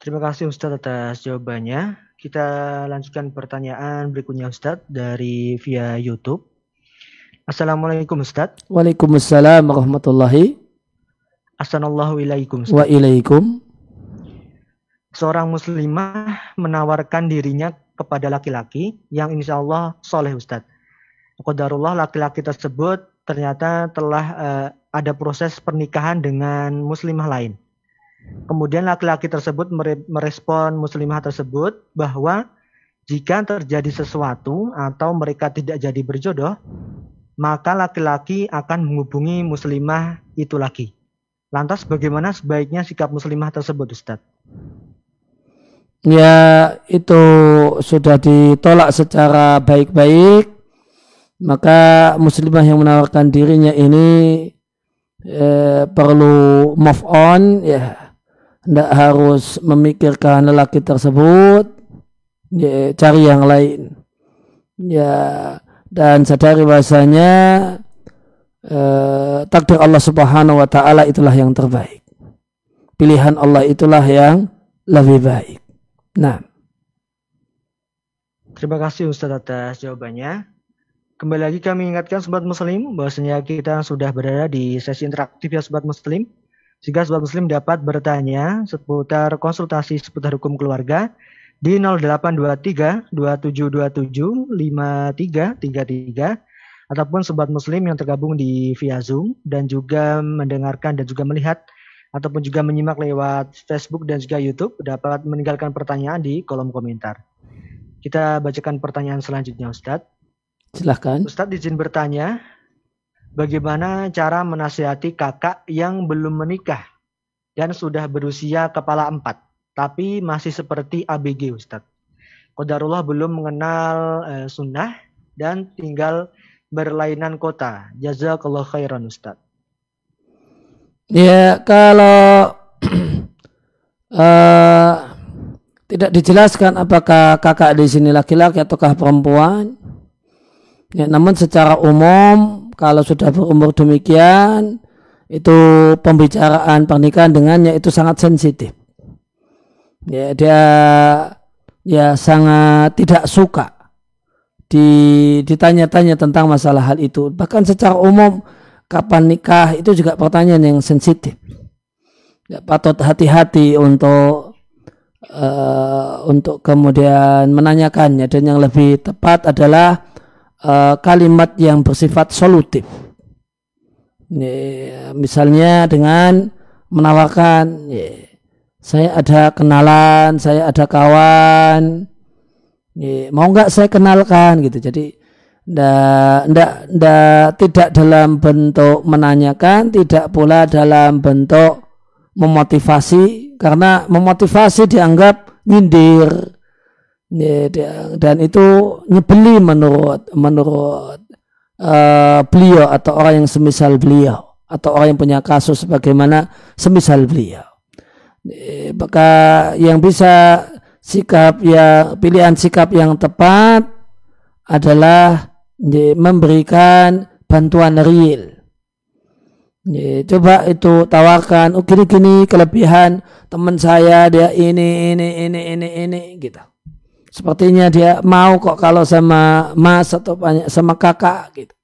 Terima kasih Ustadz atas jawabannya. Kita lanjutkan pertanyaan berikutnya Ustadz dari via YouTube. Assalamualaikum Ustadz. Waalaikumsalam warahmatullahi. Assalamualaikum. Wa ilaikum. Seorang muslimah menawarkan dirinya kepada laki-laki yang insya Allah soleh Ustadz. Qadarullah laki-laki tersebut ternyata telah uh, ada proses pernikahan dengan muslimah lain. Kemudian laki-laki tersebut merespon muslimah tersebut bahwa jika terjadi sesuatu atau mereka tidak jadi berjodoh, maka laki-laki akan menghubungi muslimah itu lagi. Lantas bagaimana sebaiknya sikap muslimah tersebut Ustadz? Ya itu sudah ditolak secara baik-baik. Maka muslimah yang menawarkan dirinya ini eh, perlu move on ya. Tidak harus memikirkan lelaki tersebut ya, cari yang lain. Ya dan sadari bahasanya eh, takdir Allah Subhanahu wa taala itulah yang terbaik. Pilihan Allah itulah yang lebih baik Nah. Terima kasih Ustaz atas jawabannya. Kembali lagi kami ingatkan Sobat Muslim bahwasanya kita sudah berada di sesi interaktif ya Sobat Muslim. Jika Sobat Muslim dapat bertanya seputar konsultasi seputar hukum keluarga di 0823 2727 5333 ataupun Sobat Muslim yang tergabung di via Zoom dan juga mendengarkan dan juga melihat ataupun juga menyimak lewat Facebook dan juga YouTube dapat meninggalkan pertanyaan di kolom komentar. Kita bacakan pertanyaan selanjutnya Ustadz. Silahkan. Ustadz izin bertanya, bagaimana cara menasihati kakak yang belum menikah dan sudah berusia kepala empat, tapi masih seperti ABG Ustadz. Kodarullah belum mengenal eh, sunnah dan tinggal berlainan kota. Jazakallah khairan Ustadz. Ya kalau uh, (clears throat) tidak dijelaskan apakah kakak di sini laki-laki ataukah perempuan. Ya, namun secara umum kalau sudah berumur demikian itu pembicaraan pernikahan dengannya itu sangat sensitif. Ya, dia ya sangat tidak suka di ditanya-tanya tentang masalah hal itu. Bahkan secara umum kapan nikah itu juga pertanyaan yang sensitif. Ya, patut hati-hati untuk uh, untuk kemudian menanyakannya dan yang lebih tepat adalah uh, kalimat yang bersifat solutif. Ya, misalnya dengan menawarkan, ya, saya ada kenalan, saya ada kawan, ya, mau nggak saya kenalkan gitu. Jadi ndak, ndak, tidak dalam bentuk menanyakan, tidak pula dalam bentuk memotivasi, karena memotivasi dianggap nyindir, dan itu nyebeli menurut menurut uh, beliau atau orang yang semisal beliau atau orang yang punya kasus sebagaimana semisal beliau. Maka yang bisa sikap ya pilihan sikap yang tepat adalah memberikan bantuan real. Ya, coba itu tawarkan, oh gini-gini kelebihan teman saya dia ini ini ini ini ini gitu. Sepertinya dia mau kok kalau sama mas atau banyak sama kakak gitu.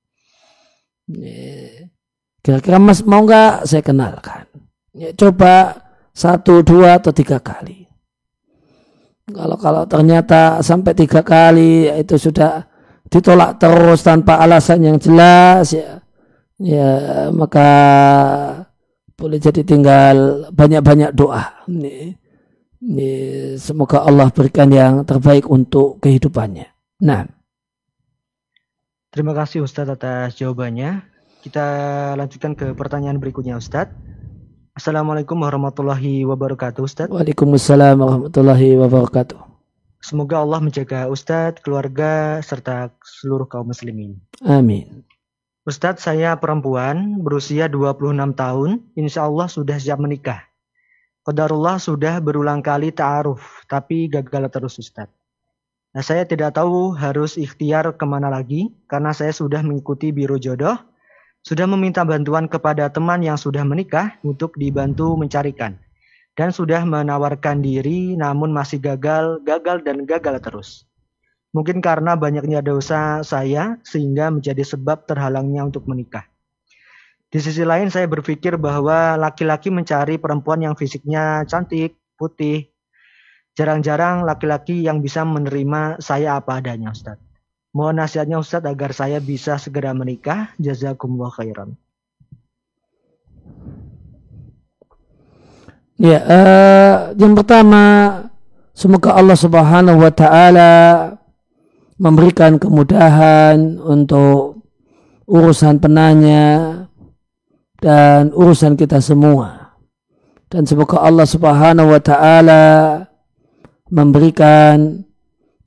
Kira-kira mas mau nggak saya kenalkan? Ya, coba satu, dua atau tiga kali. Kalau kalau ternyata sampai tiga kali itu sudah ditolak terus tanpa alasan yang jelas ya, ya maka boleh jadi tinggal banyak-banyak doa. Nih semoga Allah berikan yang terbaik untuk kehidupannya. Nah. Terima kasih Ustadz atas jawabannya. Kita lanjutkan ke pertanyaan berikutnya Ustadz. Assalamualaikum warahmatullahi wabarakatuh Ustadz. Waalaikumsalam warahmatullahi wabarakatuh. Semoga Allah menjaga Ustadz, keluarga, serta seluruh kaum muslimin. Amin. Ustadz, saya perempuan berusia 26 tahun, insya Allah sudah siap menikah. Qadarullah sudah berulang kali ta'aruf, tapi gagal terus Ustadz. Nah, saya tidak tahu harus ikhtiar ke mana lagi, karena saya sudah mengikuti biro jodoh, sudah meminta bantuan kepada teman yang sudah menikah untuk dibantu mencarikan, dan sudah menawarkan diri namun masih gagal, gagal, dan gagal terus. Mungkin karena banyaknya dosa saya sehingga menjadi sebab terhalangnya untuk menikah. Di sisi lain saya berpikir bahwa laki-laki mencari perempuan yang fisiknya cantik, putih. Jarang-jarang laki-laki yang bisa menerima saya apa adanya Ustaz. Mohon nasihatnya Ustaz agar saya bisa segera menikah. Jazakumullah khairan. Ya, uh, yang pertama semoga Allah Subhanahu wa taala memberikan kemudahan untuk urusan penanya dan urusan kita semua. Dan semoga Allah Subhanahu wa taala memberikan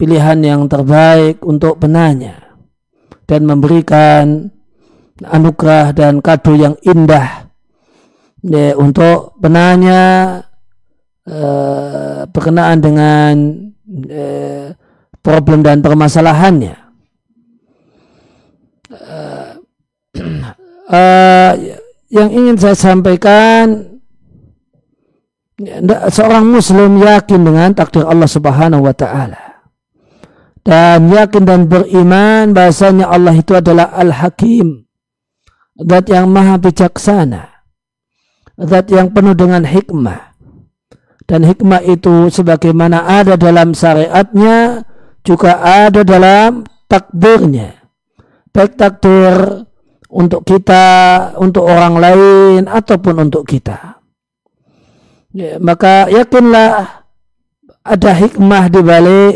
pilihan yang terbaik untuk penanya dan memberikan anugerah dan kado yang indah ya, untuk penanya eh, berkenaan dengan eh, problem dan permasalahannya. Uh, yang ingin saya sampaikan seorang muslim yakin dengan takdir Allah Subhanahu wa taala dan yakin dan beriman bahasanya Allah itu adalah Al-Hakim zat yang maha bijaksana zat yang penuh dengan hikmah dan hikmah itu sebagaimana ada dalam syariatnya juga ada dalam takdirnya baik takdir untuk kita, untuk orang lain, ataupun untuk kita. Ya, maka yakinlah ada hikmah di balik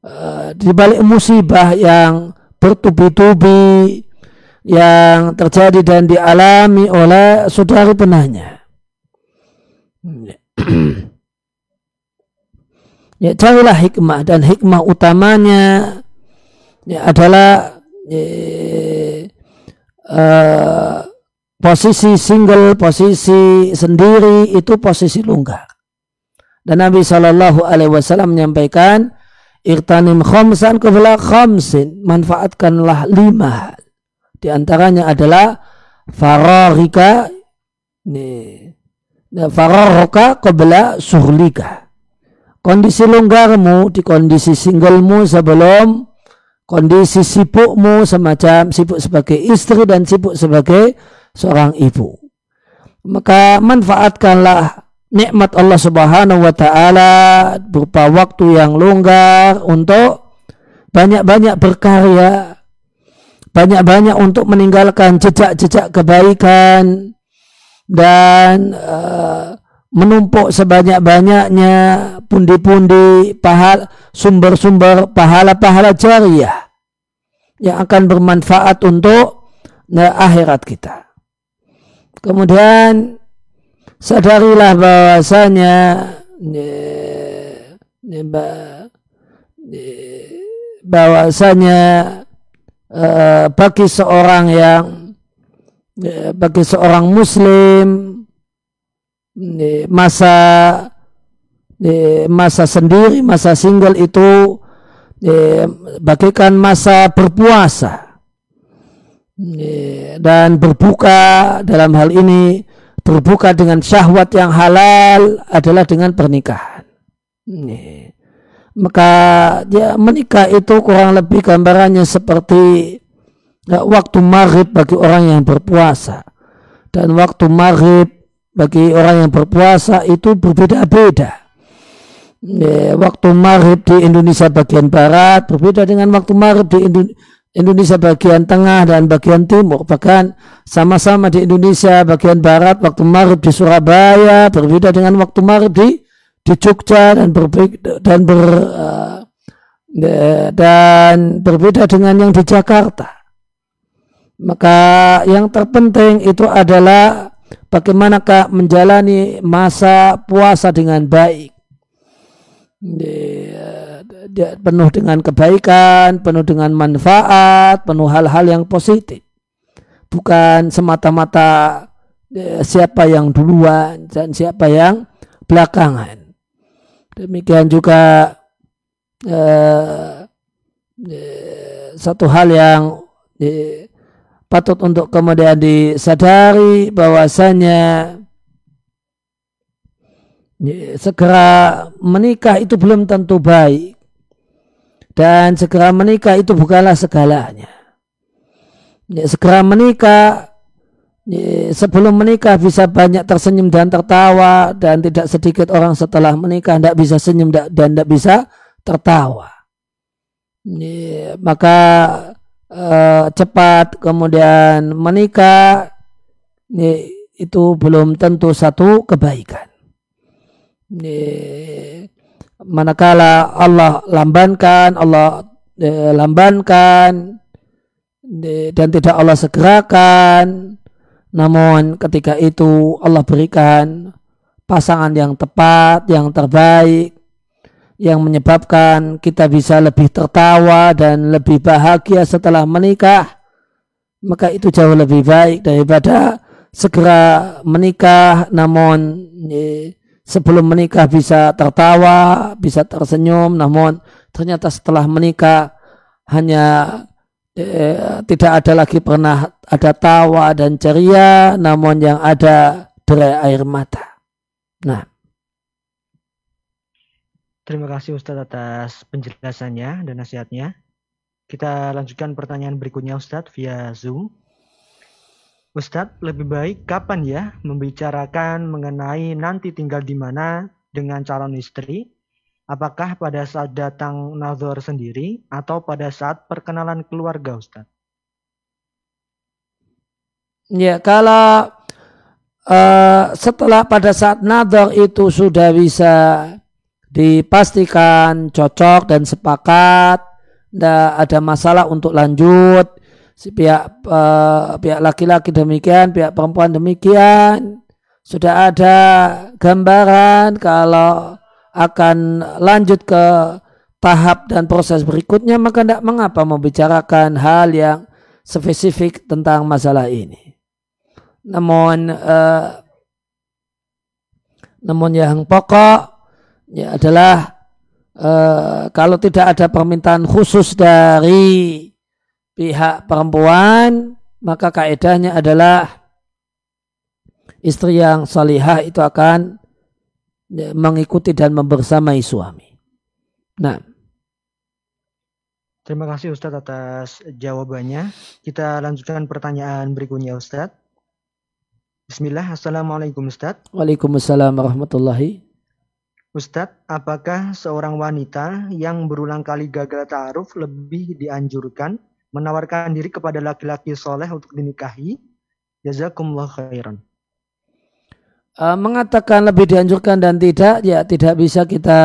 uh, di balik musibah yang bertubi-tubi yang terjadi dan dialami oleh saudari penanya. (clears throat) ya, carilah hikmah dan hikmah utamanya ya, adalah ya, uh, posisi single, posisi sendiri itu posisi longgar. Dan Nabi Shallallahu Alaihi Wasallam menyampaikan, Irtanim khamsan kebela khamsin, manfaatkanlah lima. Di antaranya adalah fararika, nih, fararika kebela suhlika. Kondisi longgarmu di kondisi singlemu sebelum kondisi sibukmu semacam sibuk sebagai istri dan sibuk sebagai seorang ibu. Maka manfaatkanlah nikmat Allah Subhanahu wa taala berupa waktu yang longgar untuk banyak-banyak berkarya banyak-banyak untuk meninggalkan jejak-jejak kebaikan dan uh, menumpuk sebanyak-banyaknya pundi-pundi pahala sumber-sumber pahala-pahala jariah yang akan bermanfaat untuk nah, akhirat kita. Kemudian sadarilah bahwasanya bahwasanya uh, bagi seorang yang bagi seorang muslim masa masa sendiri masa single itu bagikan masa berpuasa dan berbuka dalam hal ini berbuka dengan syahwat yang halal adalah dengan pernikahan. Maka ya menikah itu kurang lebih gambarannya seperti ya, waktu maghrib bagi orang yang berpuasa dan waktu maghrib bagi orang yang berpuasa itu berbeda-beda. Ya, waktu maghrib di Indonesia bagian barat berbeda dengan waktu maghrib di Indonesia bagian tengah dan bagian timur. Bahkan sama-sama di Indonesia bagian barat waktu maghrib di Surabaya berbeda dengan waktu maghrib di di Jogja dan berbeda dan ber uh, dan berbeda dengan yang di Jakarta. Maka yang terpenting itu adalah bagaimanakah menjalani masa puasa dengan baik penuh dengan kebaikan, penuh dengan manfaat, penuh hal-hal yang positif. Bukan semata-mata siapa yang duluan dan siapa yang belakangan. Demikian juga eh, eh, satu hal yang eh, patut untuk kemudian disadari bahwasanya segera menikah itu belum tentu baik dan segera menikah itu bukanlah segalanya. segera menikah sebelum menikah bisa banyak tersenyum dan tertawa dan tidak sedikit orang setelah menikah tidak bisa senyum dan tidak bisa tertawa. maka eh, cepat kemudian menikah itu belum tentu satu kebaikan manakala Allah lambankan, Allah lambankan dan tidak Allah segerakan, namun ketika itu Allah berikan pasangan yang tepat, yang terbaik, yang menyebabkan kita bisa lebih tertawa dan lebih bahagia setelah menikah, maka itu jauh lebih baik daripada segera menikah. Namun sebelum menikah bisa tertawa, bisa tersenyum, namun ternyata setelah menikah hanya tidak ada lagi pernah ada tawa dan ceria, namun yang ada derai air mata. Nah. Terima kasih Ustadz atas penjelasannya dan nasihatnya. Kita lanjutkan pertanyaan berikutnya Ustadz via Zoom. Ustadz, lebih baik kapan ya membicarakan mengenai nanti tinggal di mana dengan calon istri? Apakah pada saat datang nazar sendiri atau pada saat perkenalan keluarga Ustadz? Ya, kalau uh, setelah pada saat nazar itu sudah bisa dipastikan cocok dan sepakat, tidak ada masalah untuk lanjut, si pihak uh, pihak laki-laki demikian, pihak perempuan demikian. Sudah ada gambaran kalau akan lanjut ke tahap dan proses berikutnya maka tidak mengapa membicarakan hal yang spesifik tentang masalah ini. Namun uh, namun yang pokok ya adalah uh, kalau tidak ada permintaan khusus dari pihak perempuan, maka kaedahnya adalah istri yang salihah itu akan mengikuti dan membersamai suami. Nah. Terima kasih Ustadz atas jawabannya. Kita lanjutkan pertanyaan berikutnya Ustadz. Bismillah, Assalamualaikum Ustadz. Waalaikumsalam warahmatullahi. Ustadz, apakah seorang wanita yang berulang kali gagal ta'aruf lebih dianjurkan menawarkan diri kepada laki-laki soleh untuk dinikahi? Jazakumullah khairan. Uh, mengatakan lebih dianjurkan dan tidak, ya tidak bisa kita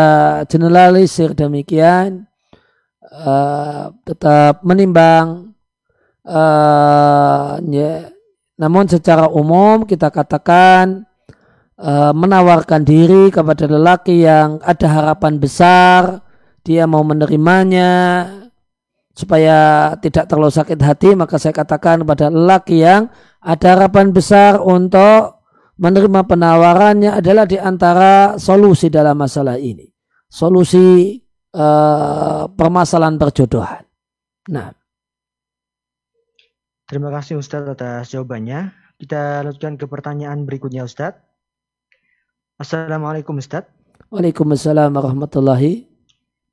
generalisir demikian. Uh, tetap menimbang uh, ya, namun secara umum kita katakan uh, menawarkan diri kepada lelaki yang ada harapan besar, dia mau menerimanya supaya tidak terlalu sakit hati, maka saya katakan kepada lelaki yang ada harapan besar untuk menerima penawarannya adalah di antara solusi dalam masalah ini. Solusi uh, permasalahan perjodohan. Nah. Terima kasih Ustadz atas jawabannya. Kita lanjutkan ke pertanyaan berikutnya Ustadz. Assalamualaikum Ustadz. Waalaikumsalam warahmatullahi.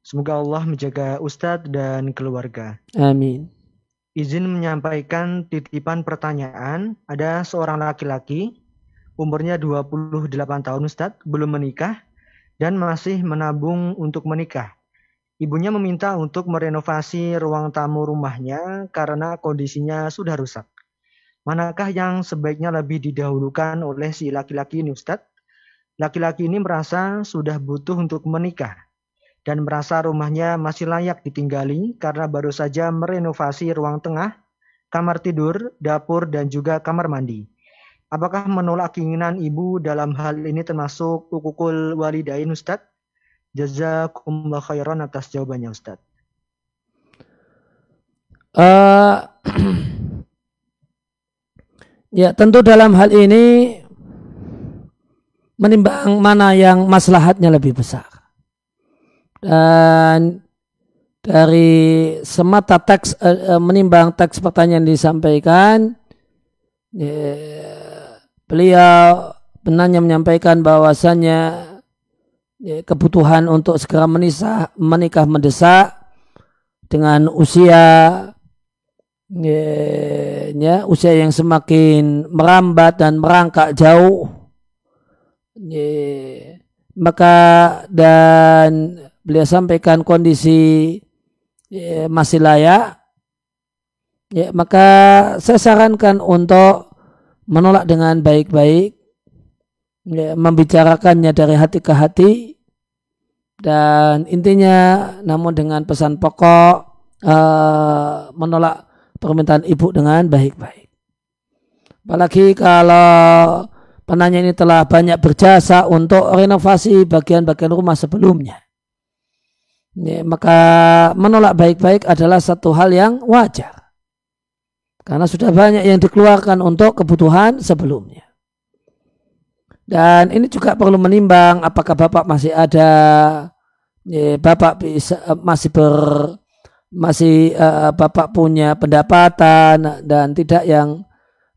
Semoga Allah menjaga Ustadz dan keluarga. Amin. Izin menyampaikan titipan pertanyaan. Ada seorang laki-laki, umurnya 28 tahun Ustadz, belum menikah dan masih menabung untuk menikah. Ibunya meminta untuk merenovasi ruang tamu rumahnya karena kondisinya sudah rusak. Manakah yang sebaiknya lebih didahulukan oleh si laki-laki ini Ustadz? Laki-laki ini merasa sudah butuh untuk menikah dan merasa rumahnya masih layak ditinggali karena baru saja merenovasi ruang tengah, kamar tidur, dapur, dan juga kamar mandi. Apakah menolak keinginan ibu dalam hal ini termasuk ukukul walidain Ustadz? Jazakumullah khairan atas jawabannya Ustaz. Uh, (clears throat) ya tentu dalam hal ini menimbang mana yang maslahatnya lebih besar. Dan dari semata teks uh, menimbang teks pertanyaan disampaikan ya, beliau penanya menyampaikan bahwasannya ya, kebutuhan untuk segera menisah, menikah mendesak dengan usia ya, ya, usia yang semakin merambat dan merangkak jauh. Ya, maka dan beliau sampaikan kondisi ya, masih layak. Ya maka saya sarankan untuk menolak dengan baik-baik ya, membicarakannya dari hati ke hati dan intinya namun dengan pesan pokok uh, menolak permintaan ibu dengan baik-baik. Apalagi kalau penanya ini telah banyak berjasa untuk renovasi bagian-bagian rumah sebelumnya. Ya, maka menolak baik-baik adalah satu hal yang wajar. Karena sudah banyak yang dikeluarkan untuk kebutuhan sebelumnya. Dan ini juga perlu menimbang apakah Bapak masih ada ya, Bapak bisa masih ber masih uh, Bapak punya pendapatan dan tidak yang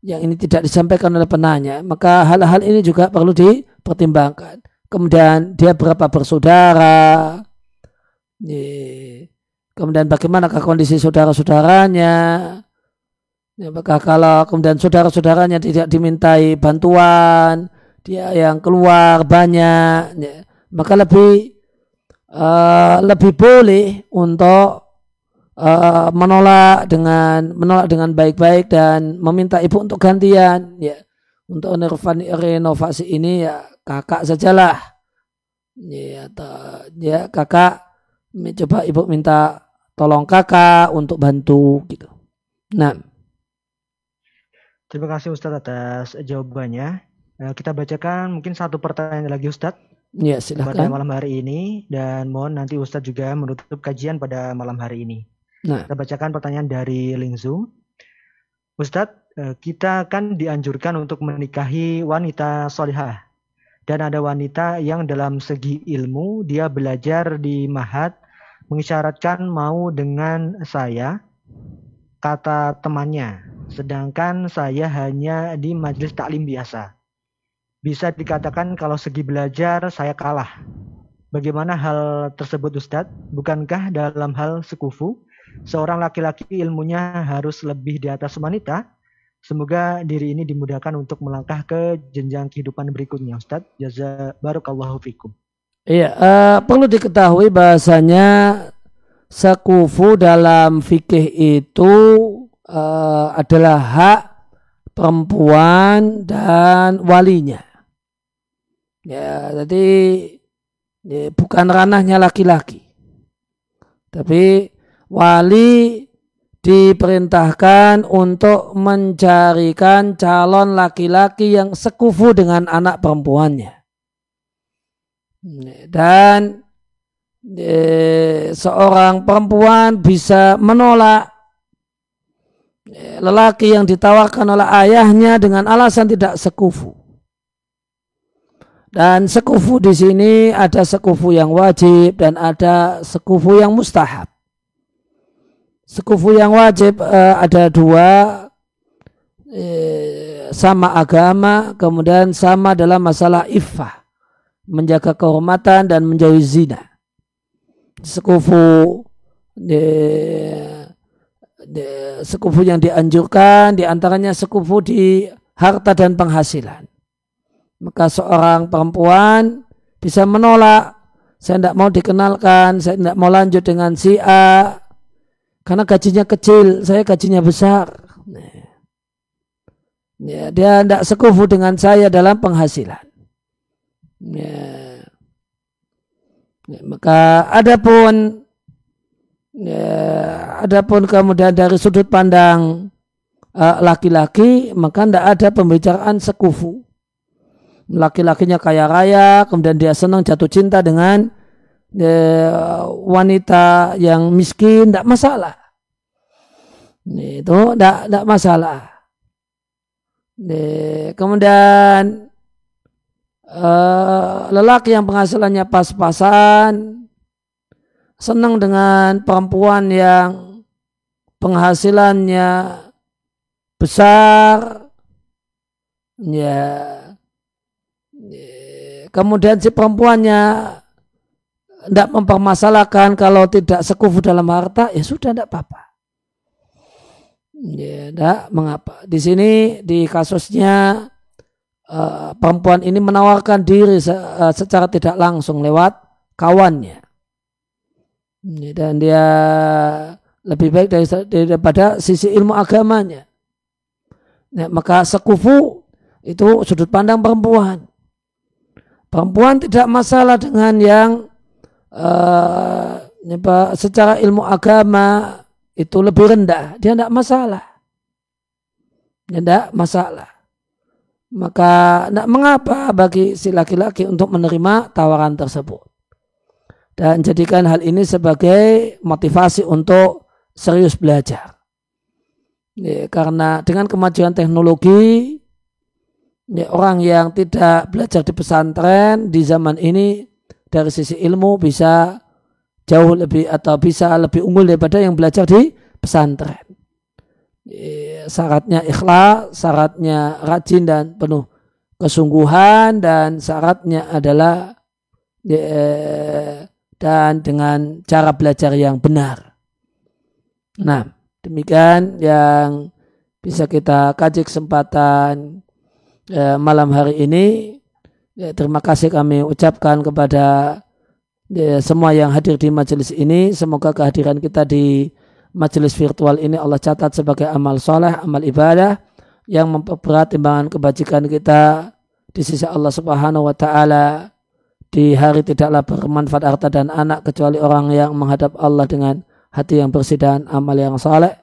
yang ini tidak disampaikan oleh penanya, maka hal-hal ini juga perlu dipertimbangkan. Kemudian dia berapa bersaudara, ya, kemudian bagaimanakah kondisi saudara-saudaranya, ya, maka kalau kemudian saudara-saudaranya tidak dimintai bantuan, dia yang keluar banyak ya, maka lebih uh, lebih boleh untuk uh, menolak dengan menolak dengan baik-baik dan meminta ibu untuk gantian ya. Untuk renovasi ini ya kakak sajalah. Ya atau ya kakak coba ibu minta tolong kakak untuk bantu gitu. Nah terima kasih Ustadz atas jawabannya Eh, kita bacakan mungkin satu pertanyaan lagi Ustadz. Ya, silakan. Pada malam hari ini dan mohon nanti Ustadz juga menutup kajian pada malam hari ini. Nah. Kita bacakan pertanyaan dari link Zoom. Ustadz, eh, kita kan dianjurkan untuk menikahi wanita solihah. Dan ada wanita yang dalam segi ilmu dia belajar di mahat mengisyaratkan mau dengan saya kata temannya. Sedangkan saya hanya di majelis taklim biasa bisa dikatakan kalau segi belajar saya kalah. Bagaimana hal tersebut Ustadz? Bukankah dalam hal sekufu, seorang laki-laki ilmunya harus lebih di atas wanita? Semoga diri ini dimudahkan untuk melangkah ke jenjang kehidupan berikutnya Ustadz. Jaza barukallahu fikum. Iya, uh, perlu diketahui bahasanya sekufu dalam fikih itu uh, adalah hak perempuan dan walinya. Ya, jadi ya, bukan ranahnya laki-laki. Tapi wali diperintahkan untuk mencarikan calon laki-laki yang sekufu dengan anak perempuannya. Dan eh, seorang perempuan bisa menolak lelaki yang ditawarkan oleh ayahnya dengan alasan tidak sekufu. Dan sekufu di sini ada sekufu yang wajib dan ada sekufu yang mustahab. Sekufu yang wajib eh, ada dua, eh, sama agama, kemudian sama dalam masalah iffah, menjaga kehormatan dan menjauhi zina sekufu de, sekufu yang dianjurkan di antaranya sekufu di harta dan penghasilan. Maka seorang perempuan bisa menolak saya tidak mau dikenalkan saya tidak mau lanjut dengan si A karena gajinya kecil saya gajinya besar. Ya, dia tidak sekufu dengan saya dalam penghasilan. Ya. Ya, maka adapun ya, adapun kemudian dari sudut pandang uh, laki-laki maka tidak ada pembicaraan sekufu. Laki-lakinya kaya raya, kemudian dia senang jatuh cinta dengan ya, wanita yang miskin, tidak masalah. Itu tidak masalah. Kemudian uh, lelaki yang penghasilannya pas-pasan senang dengan perempuan yang penghasilannya besar. Ya. Kemudian si perempuannya tidak mempermasalahkan kalau tidak sekufu dalam harta ya sudah tidak apa-apa. Ya tidak mengapa? Di sini di kasusnya uh, perempuan ini menawarkan diri se uh, secara tidak langsung lewat kawannya dan dia lebih baik dari, daripada sisi ilmu agamanya. Nah, maka sekufu itu sudut pandang perempuan. Perempuan tidak masalah dengan yang uh, secara ilmu agama itu lebih rendah. Dia tidak masalah. Dia tidak masalah. Maka tidak mengapa bagi si laki-laki untuk menerima tawaran tersebut. Dan jadikan hal ini sebagai motivasi untuk serius belajar. Ya, karena dengan kemajuan teknologi, ya, orang yang tidak belajar di pesantren di zaman ini dari sisi ilmu bisa jauh lebih atau bisa lebih unggul daripada yang belajar di pesantren. Iya, syaratnya ikhlas, syaratnya rajin dan penuh kesungguhan dan syaratnya adalah ya, dan dengan cara belajar yang benar. Nah, demikian yang bisa kita kaji kesempatan ya, malam hari ini. Ya, terima kasih kami ucapkan kepada ya, semua yang hadir di majelis ini. Semoga kehadiran kita di majelis virtual ini Allah catat sebagai amal soleh, amal ibadah yang memperberat timbangan kebajikan kita di sisi Allah Subhanahu wa taala di hari tidaklah bermanfaat harta dan anak kecuali orang yang menghadap Allah dengan hati yang bersih dan amal yang soleh.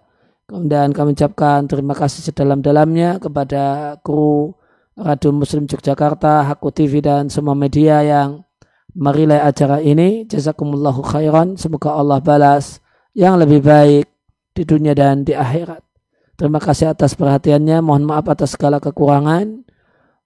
Kemudian kami ucapkan terima kasih sedalam-dalamnya kepada kru Radio Muslim Yogyakarta, Haku TV dan semua media yang merilai acara ini. Jazakumullahu khairan. Semoga Allah balas yang lebih baik di dunia dan di akhirat. Terima kasih atas perhatiannya. Mohon maaf atas segala kekurangan.